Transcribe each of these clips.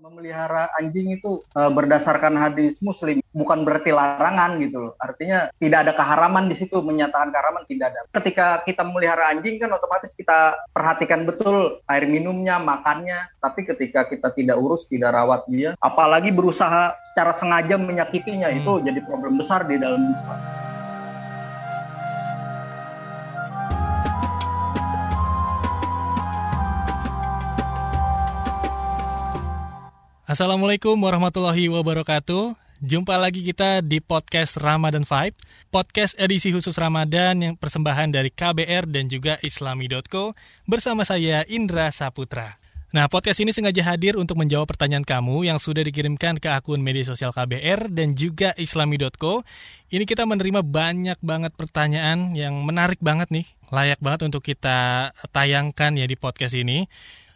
memelihara anjing itu e, berdasarkan hadis muslim bukan berarti larangan gitu loh. Artinya tidak ada keharaman di situ menyatakan keharaman tidak ada. Ketika kita memelihara anjing kan otomatis kita perhatikan betul air minumnya, makannya. Tapi ketika kita tidak urus, tidak rawat dia, apalagi berusaha secara sengaja menyakitinya hmm. itu jadi problem besar di dalam Islam. Assalamualaikum warahmatullahi wabarakatuh. Jumpa lagi kita di podcast Ramadan Vibe, podcast edisi khusus Ramadan yang persembahan dari KBR dan juga islami.co bersama saya Indra Saputra. Nah, podcast ini sengaja hadir untuk menjawab pertanyaan kamu yang sudah dikirimkan ke akun media sosial KBR dan juga islami.co. Ini kita menerima banyak banget pertanyaan yang menarik banget nih, layak banget untuk kita tayangkan ya di podcast ini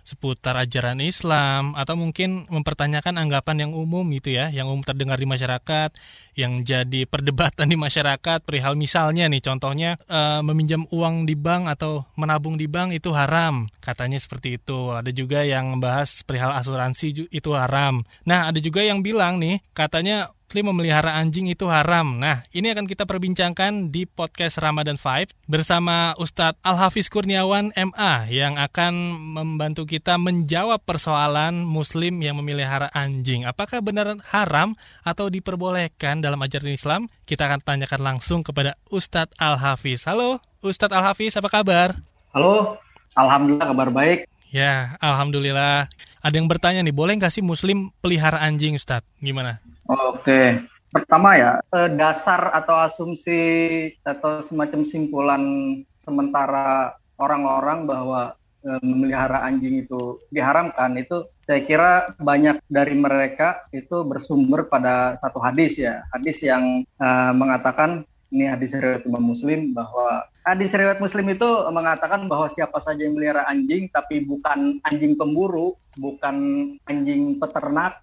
seputar ajaran Islam atau mungkin mempertanyakan anggapan yang umum gitu ya, yang umum terdengar di masyarakat, yang jadi perdebatan di masyarakat perihal misalnya nih contohnya e, meminjam uang di bank atau menabung di bank itu haram, katanya seperti itu. Ada juga yang membahas perihal asuransi itu haram. Nah, ada juga yang bilang nih katanya muslim memelihara anjing itu haram. Nah, ini akan kita perbincangkan di podcast Ramadan 5 bersama Ustadz Al-Hafiz Kurniawan MA yang akan membantu kita menjawab persoalan muslim yang memelihara anjing. Apakah benar haram atau diperbolehkan dalam ajaran Islam? Kita akan tanyakan langsung kepada Ustadz Al-Hafiz. Halo, Ustadz Al-Hafiz, apa kabar? Halo, Alhamdulillah kabar baik. Ya, Alhamdulillah. Ada yang bertanya nih, boleh nggak sih muslim pelihara anjing Ustadz? Gimana? Oke, pertama ya eh, dasar atau asumsi atau semacam simpulan sementara orang-orang bahwa eh, memelihara anjing itu diharamkan itu saya kira banyak dari mereka itu bersumber pada satu hadis ya. Hadis yang uh, mengatakan ini hadis riwayat Imam Muslim bahwa hadis riwayat Muslim itu mengatakan bahwa siapa saja yang melihara anjing tapi bukan anjing pemburu, bukan anjing peternak,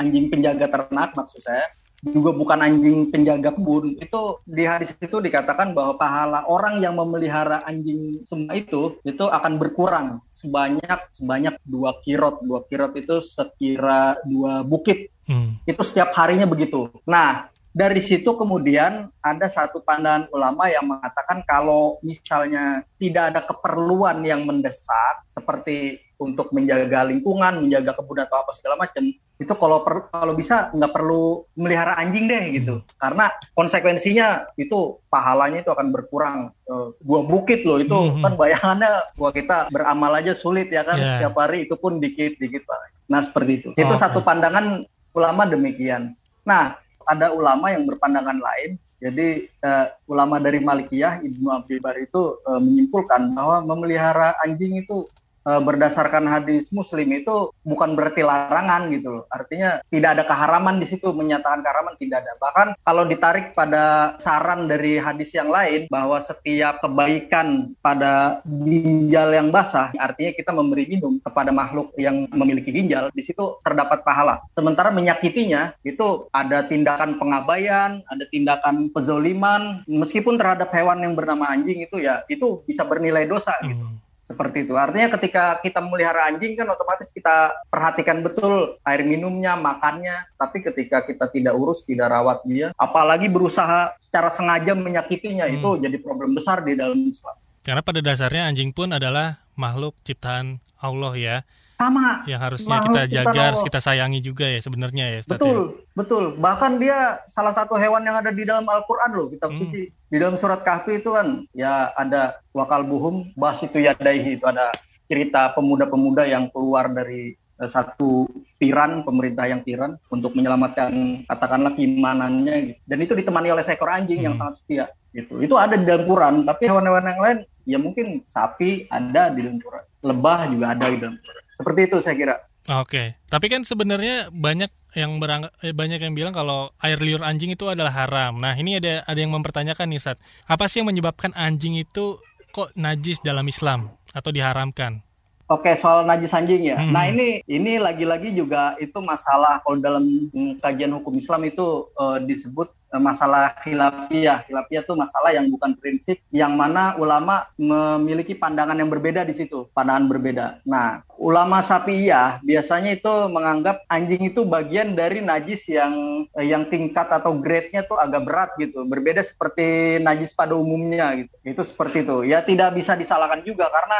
anjing penjaga ternak maksud saya. Juga bukan anjing penjaga kebun. Itu di hadis itu dikatakan bahwa pahala orang yang memelihara anjing semua itu itu akan berkurang sebanyak sebanyak dua kirot. Dua kirot itu sekira dua bukit. Hmm. itu setiap harinya begitu. Nah dari situ kemudian ada satu pandangan ulama yang mengatakan kalau misalnya tidak ada keperluan yang mendesak seperti untuk menjaga lingkungan, menjaga kebun atau apa segala macam, itu kalau per, kalau bisa nggak perlu melihara anjing deh gitu. Hmm. Karena konsekuensinya itu pahalanya itu akan berkurang. Uh, bukit loh itu hmm. kan bayangannya gua kita beramal aja sulit ya kan yeah. setiap hari itu pun dikit-dikit Pak. Nah, seperti itu. Oh, itu okay. satu pandangan ulama demikian. Nah, ada ulama yang berpandangan lain jadi uh, ulama dari Malikiyah Ibnu Abi Bar itu uh, menyimpulkan bahwa memelihara anjing itu berdasarkan hadis muslim itu bukan berarti larangan gitu loh. Artinya tidak ada keharaman di situ menyatakan keharaman tidak ada. Bahkan kalau ditarik pada saran dari hadis yang lain bahwa setiap kebaikan pada ginjal yang basah artinya kita memberi minum kepada makhluk yang memiliki ginjal di situ terdapat pahala. Sementara menyakitinya itu ada tindakan pengabaian, ada tindakan pezoliman meskipun terhadap hewan yang bernama anjing itu ya itu bisa bernilai dosa gitu. Hmm seperti itu. Artinya ketika kita memelihara anjing kan otomatis kita perhatikan betul air minumnya, makannya. Tapi ketika kita tidak urus, tidak rawat dia, apalagi berusaha secara sengaja menyakitinya, hmm. itu jadi problem besar di dalam Islam. Karena pada dasarnya anjing pun adalah makhluk ciptaan Allah ya sama. Yang harusnya kita jaga harus kita sayangi juga ya sebenarnya ya Ustaz betul ya? betul bahkan dia salah satu hewan yang ada di dalam Al-Qur'an loh kitab hmm. suci. Di dalam surat kahfi itu kan ya ada wakal buhum bahas itu yadaihi. Itu ada cerita pemuda-pemuda yang keluar dari uh, satu tiran pemerintah yang tiran untuk menyelamatkan katakanlah keimanannya gitu. dan itu ditemani oleh seekor anjing hmm. yang sangat setia gitu. Itu ada di dalam Quran. Tapi hewan-hewan yang lain ya mungkin sapi ada di dalam Quran. Lebah juga ada di dalam Quran seperti itu saya kira. Oke, okay. tapi kan sebenarnya banyak yang berang, eh, banyak yang bilang kalau air liur anjing itu adalah haram. Nah, ini ada ada yang mempertanyakan nih, Sat. Apa sih yang menyebabkan anjing itu kok najis dalam Islam atau diharamkan? Oke, soal najis anjing ya. Hmm. Nah, ini ini lagi-lagi juga itu masalah kalau dalam kajian hukum Islam itu uh, disebut masalah khilafiyah. Khilafiyah itu masalah yang bukan prinsip, yang mana ulama memiliki pandangan yang berbeda di situ, pandangan berbeda. Nah, ulama Syafi'iyah biasanya itu menganggap anjing itu bagian dari najis yang eh, yang tingkat atau grade-nya tuh agak berat gitu. Berbeda seperti najis pada umumnya gitu. Itu seperti itu. Ya tidak bisa disalahkan juga karena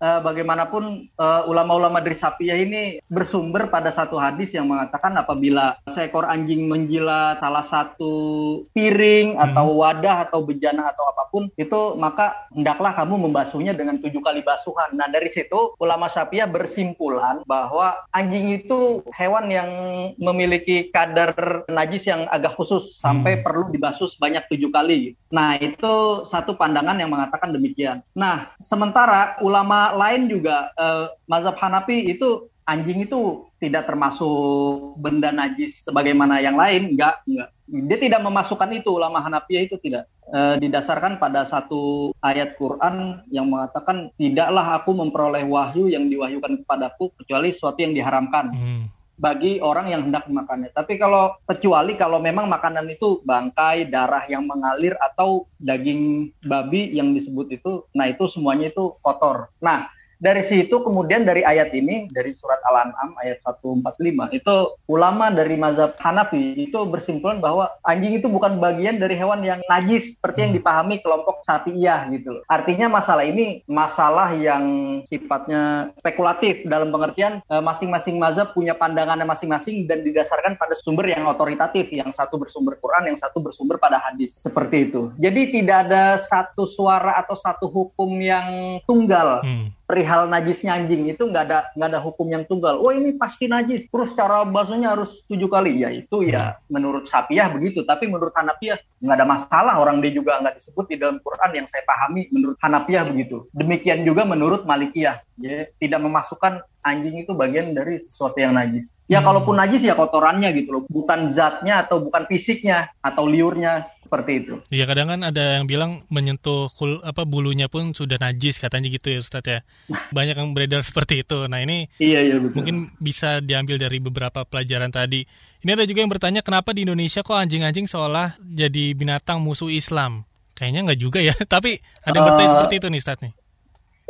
uh, bagaimanapun uh, ulama-ulama dari Sapiyah ini bersumber pada satu hadis yang mengatakan apabila seekor anjing menjilat salah satu piring atau hmm. wadah atau bejana atau apa pun itu maka hendaklah kamu membasuhnya dengan tujuh kali basuhan. Nah dari situ ulama Sapiyah bersimpulan bahwa anjing itu hewan yang memiliki kadar najis yang agak khusus sampai hmm. perlu dibasuh sebanyak tujuh kali. Nah itu satu pandangan yang mengatakan demikian. Nah sementara ulama lain juga uh, mazhab Hanafi itu anjing itu tidak termasuk benda najis sebagaimana yang lain, enggak, enggak. Dia tidak memasukkan itu ulama Hanafi itu tidak e, didasarkan pada satu ayat Quran yang mengatakan tidaklah aku memperoleh wahyu yang diwahyukan kepadaku kecuali sesuatu yang diharamkan. Hmm bagi orang yang hendak memakannya. Tapi kalau kecuali kalau memang makanan itu bangkai, darah yang mengalir atau daging babi yang disebut itu, nah itu semuanya itu kotor. Nah, dari situ kemudian dari ayat ini dari surat Al-An'am ayat 145 itu ulama dari mazhab Hanafi itu bersimpulan bahwa anjing itu bukan bagian dari hewan yang najis seperti yang hmm. dipahami kelompok Syafi'iyah gitu. Artinya masalah ini masalah yang sifatnya spekulatif dalam pengertian eh, masing-masing mazhab punya pandangannya masing-masing dan didasarkan pada sumber yang otoritatif, yang satu bersumber Quran, yang satu bersumber pada hadis. Seperti itu. Jadi tidak ada satu suara atau satu hukum yang tunggal. Hmm perihal najisnya anjing itu nggak ada nggak ada hukum yang tunggal. Oh ini pasti najis. Terus cara basuhnya harus tujuh kali. Ya itu ya hmm. menurut Sapiah begitu. Tapi menurut Hanafiah nggak ada masalah. Orang dia juga nggak disebut di dalam Quran yang saya pahami menurut Hanafiah begitu. Demikian juga menurut Malikiyah. Ya, tidak memasukkan anjing itu bagian dari sesuatu yang najis. Ya hmm. kalaupun najis ya kotorannya gitu loh. Bukan zatnya atau bukan fisiknya atau liurnya seperti itu. Iya kadang kan ada yang bilang menyentuh kul apa bulunya pun sudah najis katanya gitu ya Ustadz ya. Banyak yang beredar seperti itu. Nah ini iya, iya, betul. mungkin bisa diambil dari beberapa pelajaran tadi. Ini ada juga yang bertanya kenapa di Indonesia kok anjing-anjing seolah jadi binatang musuh Islam? Kayaknya nggak juga ya. Tapi ada yang bertanya uh, seperti itu nih Ustadz nih.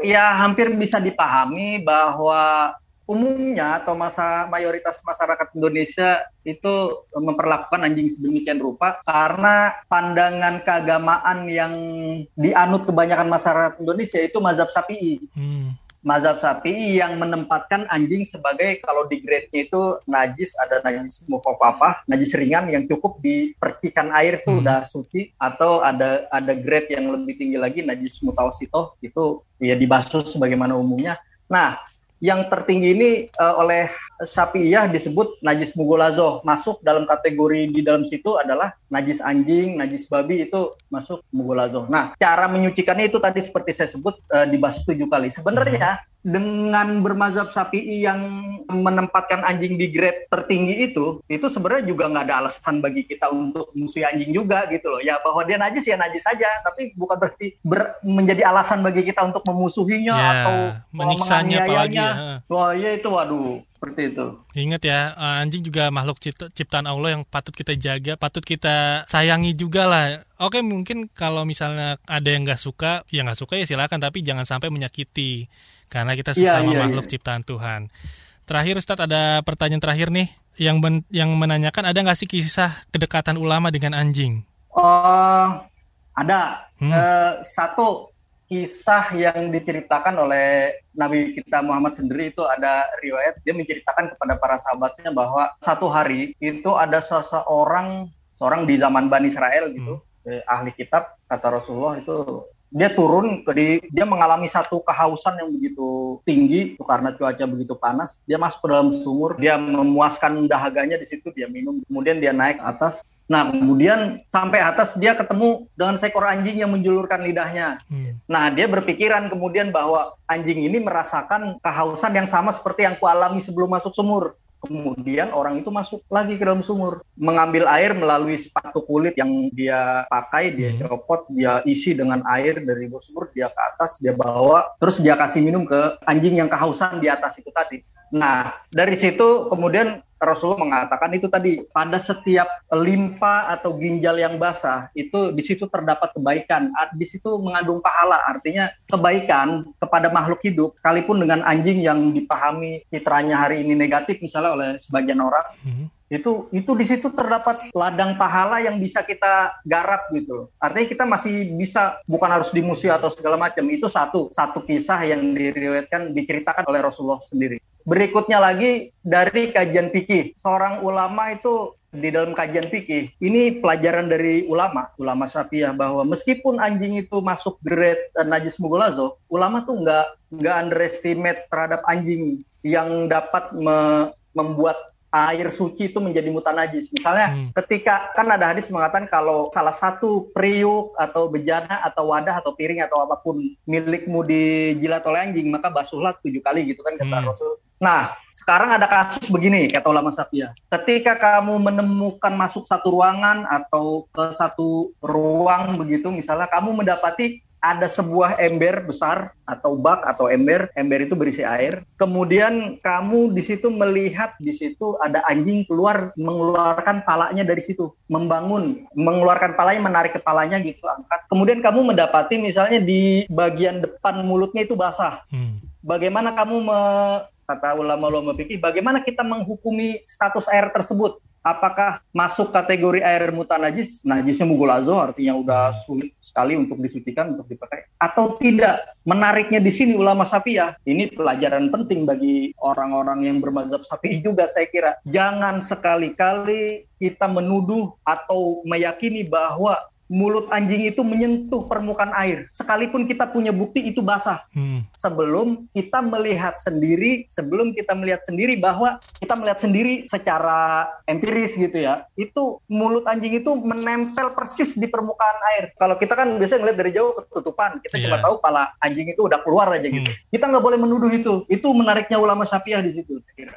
Ya hampir bisa dipahami bahwa umumnya atau masa mayoritas masyarakat Indonesia itu memperlakukan anjing sedemikian rupa karena pandangan keagamaan yang dianut kebanyakan masyarakat Indonesia itu mazhab Syafi'i. Hmm. Mazhab Syafi'i yang menempatkan anjing sebagai kalau di grade-nya itu najis ada najis mukofafah, najis ringan yang cukup dipercikan air itu hmm. udah suci atau ada ada grade yang lebih tinggi lagi najis mutawasito itu ya dibasuh sebagaimana umumnya. Nah, yang tertinggi ini uh, oleh Syafi'iyah disebut najis mugolazo masuk dalam kategori di dalam situ adalah najis anjing, najis babi itu masuk mugolazo. Nah, cara menyucikannya itu tadi seperti saya sebut uh, dibasuh tujuh kali. Sebenarnya dengan bermazhab Syafi'i yang menempatkan anjing di grade tertinggi itu, itu sebenarnya juga nggak ada alasan bagi kita untuk musuhi anjing juga gitu loh. Ya bahwa dia najis ya najis saja, tapi bukan berarti ber, menjadi alasan bagi kita untuk memusuhinya ya, atau menyiksanya apalagi ya. Wah iya itu waduh seperti itu. Ingat ya, eh, anjing juga makhluk ciptaan Allah yang patut kita jaga, patut kita sayangi juga lah. Oke, mungkin kalau misalnya ada yang nggak suka, ya nggak suka ya silakan, tapi jangan sampai menyakiti karena kita iya, sesama yeah, yeah, makhluk yeah. ciptaan Tuhan. Terakhir Ustadz ada pertanyaan terakhir nih yang men yang menanyakan ada nggak sih kisah kedekatan ulama dengan anjing? Oh, ada. Hmm. Uh, satu kisah yang diceritakan oleh Nabi kita Muhammad sendiri itu ada riwayat dia menceritakan kepada para sahabatnya bahwa satu hari itu ada seseorang seorang di zaman Bani Israel gitu hmm. eh, ahli kitab kata Rasulullah itu dia turun ke di, dia mengalami satu kehausan yang begitu tinggi karena cuaca begitu panas dia masuk ke dalam sumur dia memuaskan dahaganya di situ dia minum kemudian dia naik ke atas. Nah kemudian sampai atas dia ketemu dengan seekor anjing yang menjulurkan lidahnya. Hmm. nah dia berpikiran kemudian bahwa anjing ini merasakan kehausan yang sama seperti yang kualami sebelum masuk sumur Kemudian orang itu masuk lagi ke dalam sumur, mengambil air melalui sepatu kulit yang dia pakai, dia hmm. copot, dia isi dengan air dari bawah sumur, dia ke atas, dia bawa, terus dia kasih minum ke anjing yang kehausan di atas itu tadi. Nah, dari situ kemudian Rasulullah mengatakan itu tadi pada setiap limpa atau ginjal yang basah itu di situ terdapat kebaikan, di situ mengandung pahala. Artinya kebaikan kepada makhluk hidup, sekalipun dengan anjing yang dipahami citranya hari ini negatif misalnya oleh sebagian orang, hmm itu itu di situ terdapat ladang pahala yang bisa kita garap gitu. Artinya kita masih bisa bukan harus dimusuhi atau segala macam. Itu satu satu kisah yang diriwayatkan diceritakan oleh Rasulullah sendiri. Berikutnya lagi dari kajian fikih. Seorang ulama itu di dalam kajian fikih ini pelajaran dari ulama ulama syafi'iyah bahwa meskipun anjing itu masuk grade uh, najis mugolazo ulama tuh nggak nggak underestimate terhadap anjing yang dapat me, membuat air suci itu menjadi mutanajis. Misalnya hmm. ketika kan ada hadis mengatakan kalau salah satu periuk atau bejana atau wadah atau piring atau apa pun milikmu dijilat oleh anjing maka basuhlah tujuh kali gitu kan kata hmm. Rasul. Nah, sekarang ada kasus begini kata ulama Safia. Ketika kamu menemukan masuk satu ruangan atau ke satu ruang begitu misalnya kamu mendapati ada sebuah ember besar atau bak atau ember, ember itu berisi air. Kemudian kamu di situ melihat di situ ada anjing keluar mengeluarkan palanya dari situ, membangun, mengeluarkan palanya, menarik kepalanya gitu angkat. Kemudian kamu mendapati misalnya di bagian depan mulutnya itu basah. Hmm. Bagaimana kamu me, kata ulama-ulama fikih, bagaimana kita menghukumi status air tersebut? Apakah masuk kategori air mutanajis, najisnya mugulazo artinya udah sulit sekali untuk disucikan untuk dipakai atau tidak. Menariknya di sini ulama Syafi'iyah, ini pelajaran penting bagi orang-orang yang bermazhab Syafi'i juga saya kira. Jangan sekali-kali kita menuduh atau meyakini bahwa mulut anjing itu menyentuh permukaan air. Sekalipun kita punya bukti itu basah. Hmm. Sebelum kita melihat sendiri, sebelum kita melihat sendiri bahwa kita melihat sendiri secara empiris gitu ya, itu mulut anjing itu menempel persis di permukaan air. Kalau kita kan biasanya ngeliat dari jauh ketutupan, kita yeah. cuma tahu pala anjing itu udah keluar aja gitu. Hmm. Kita nggak boleh menuduh itu. Itu menariknya ulama Syafi'ah di situ. Saya kira.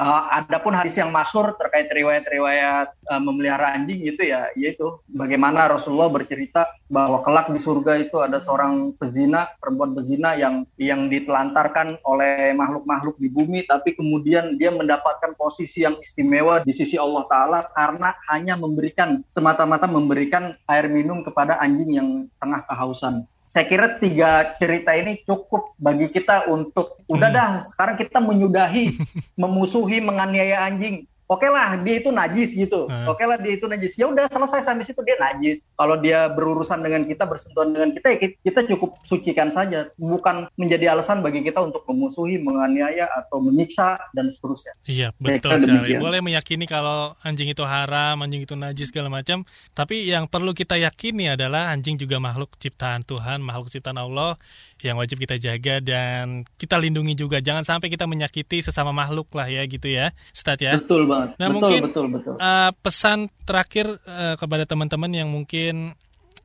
Uh, adapun hadis yang masur terkait riwayat-riwayat uh, memelihara anjing gitu ya, yaitu bagaimana Rasulullah bercerita bahwa kelak di surga itu ada seorang pezina, perempuan pezina yang yang ditelantarkan oleh makhluk-makhluk di bumi, tapi kemudian dia mendapatkan posisi yang istimewa di sisi Allah Taala karena hanya memberikan semata-mata memberikan air minum kepada anjing yang tengah kehausan saya kira tiga cerita ini cukup bagi kita untuk udah hmm. dah sekarang kita menyudahi memusuhi menganiaya anjing oke okay lah dia itu najis gitu. Hmm. oke okay lah dia itu najis. Ya udah selesai sampai situ dia najis. Kalau dia berurusan dengan kita bersentuhan dengan kita ya kita cukup sucikan saja. Bukan menjadi alasan bagi kita untuk memusuhi menganiaya atau menyiksa dan seterusnya. Iya betul sekali. boleh meyakini kalau anjing itu haram anjing itu najis segala macam. Tapi yang perlu kita yakini adalah anjing juga makhluk ciptaan Tuhan makhluk ciptaan Allah yang wajib kita jaga dan kita lindungi juga. Jangan sampai kita menyakiti sesama makhluk lah ya gitu ya Ustaz ya. Betul banget banget. Nah betul, mungkin betul, betul. Uh, pesan terakhir uh, kepada teman-teman yang mungkin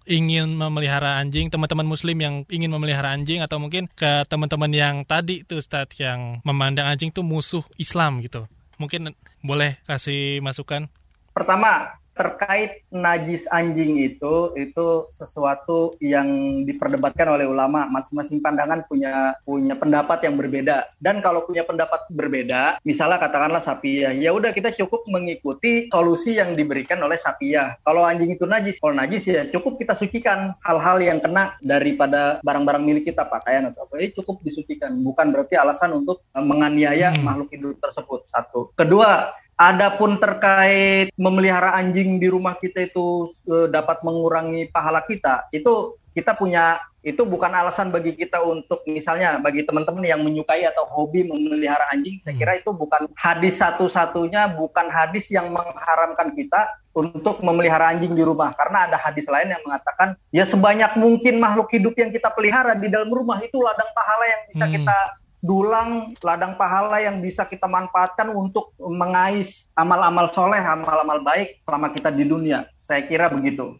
ingin memelihara anjing, teman-teman muslim yang ingin memelihara anjing atau mungkin ke teman-teman yang tadi tuh Ustaz yang memandang anjing tuh musuh Islam gitu. Mungkin boleh kasih masukan? Pertama, terkait najis anjing itu itu sesuatu yang diperdebatkan oleh ulama. Masing-masing pandangan punya punya pendapat yang berbeda. Dan kalau punya pendapat berbeda misalnya katakanlah sapia ya udah kita cukup mengikuti solusi yang diberikan oleh sapia kalau anjing itu najis kalau najis ya cukup kita sucikan hal-hal yang kena daripada barang-barang milik kita pakaian atau apa. Ini cukup disucikan. Bukan berarti alasan untuk menganiaya hmm. makhluk hidup tersebut. Satu. Kedua Adapun terkait memelihara anjing di rumah kita itu uh, dapat mengurangi pahala kita, itu kita punya itu bukan alasan bagi kita untuk misalnya bagi teman-teman yang menyukai atau hobi memelihara anjing, saya kira itu bukan hadis satu-satunya, bukan hadis yang mengharamkan kita untuk memelihara anjing di rumah. Karena ada hadis lain yang mengatakan ya sebanyak mungkin makhluk hidup yang kita pelihara di dalam rumah itu ladang pahala yang bisa hmm. kita dulang ladang pahala yang bisa kita manfaatkan untuk mengais amal-amal soleh, amal-amal baik selama kita di dunia. Saya kira begitu.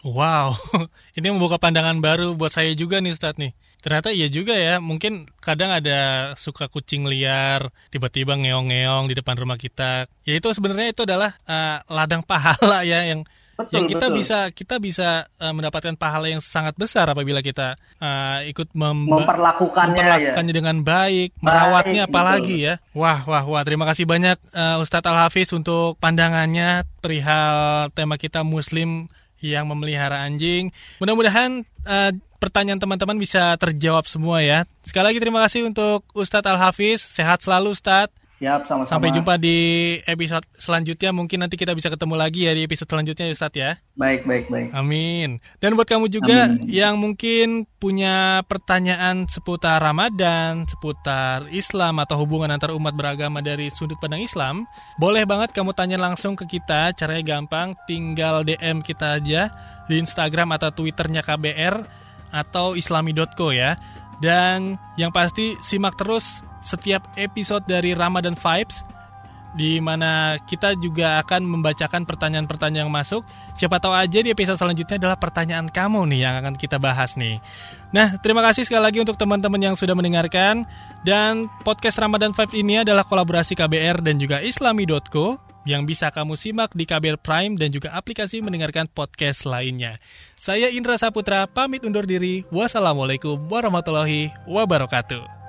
Wow, ini membuka pandangan baru buat saya juga nih Ustadz nih. Ternyata iya juga ya, mungkin kadang ada suka kucing liar, tiba-tiba ngeong-ngeong di depan rumah kita. Ya itu sebenarnya itu adalah uh, ladang pahala ya yang Betul, yang kita betul. bisa kita bisa uh, mendapatkan pahala yang sangat besar apabila kita uh, ikut memba- memperlakukannya, ya. memperlakukannya dengan baik, merawatnya Baik, apalagi ya. Wah, wah, wah. Terima kasih banyak uh, Ustadz Al Hafiz untuk pandangannya perihal tema kita Muslim yang memelihara anjing. Mudah-mudahan uh, pertanyaan teman-teman bisa terjawab semua ya. Sekali lagi terima kasih untuk Ustadz Al Hafiz. Sehat selalu Ustadz. Siap, sama-sama. Sampai jumpa di episode selanjutnya. Mungkin nanti kita bisa ketemu lagi ya di episode selanjutnya ya Ustadz ya. Baik, baik, baik. Amin. Dan buat kamu juga Amin. yang mungkin punya pertanyaan seputar Ramadan, seputar Islam atau hubungan antar umat beragama dari sudut pandang Islam, boleh banget kamu tanya langsung ke kita. Caranya gampang, tinggal DM kita aja di Instagram atau Twitternya KBR atau islami.co ya. Dan yang pasti simak terus setiap episode dari Ramadan Vibes di mana kita juga akan membacakan pertanyaan-pertanyaan yang masuk. Siapa tahu aja di episode selanjutnya adalah pertanyaan kamu nih yang akan kita bahas nih. Nah, terima kasih sekali lagi untuk teman-teman yang sudah mendengarkan dan podcast Ramadan Vibes ini adalah kolaborasi KBR dan juga islami.co yang bisa kamu simak di KBR Prime dan juga aplikasi mendengarkan podcast lainnya. Saya Indra Saputra pamit undur diri. Wassalamualaikum warahmatullahi wabarakatuh.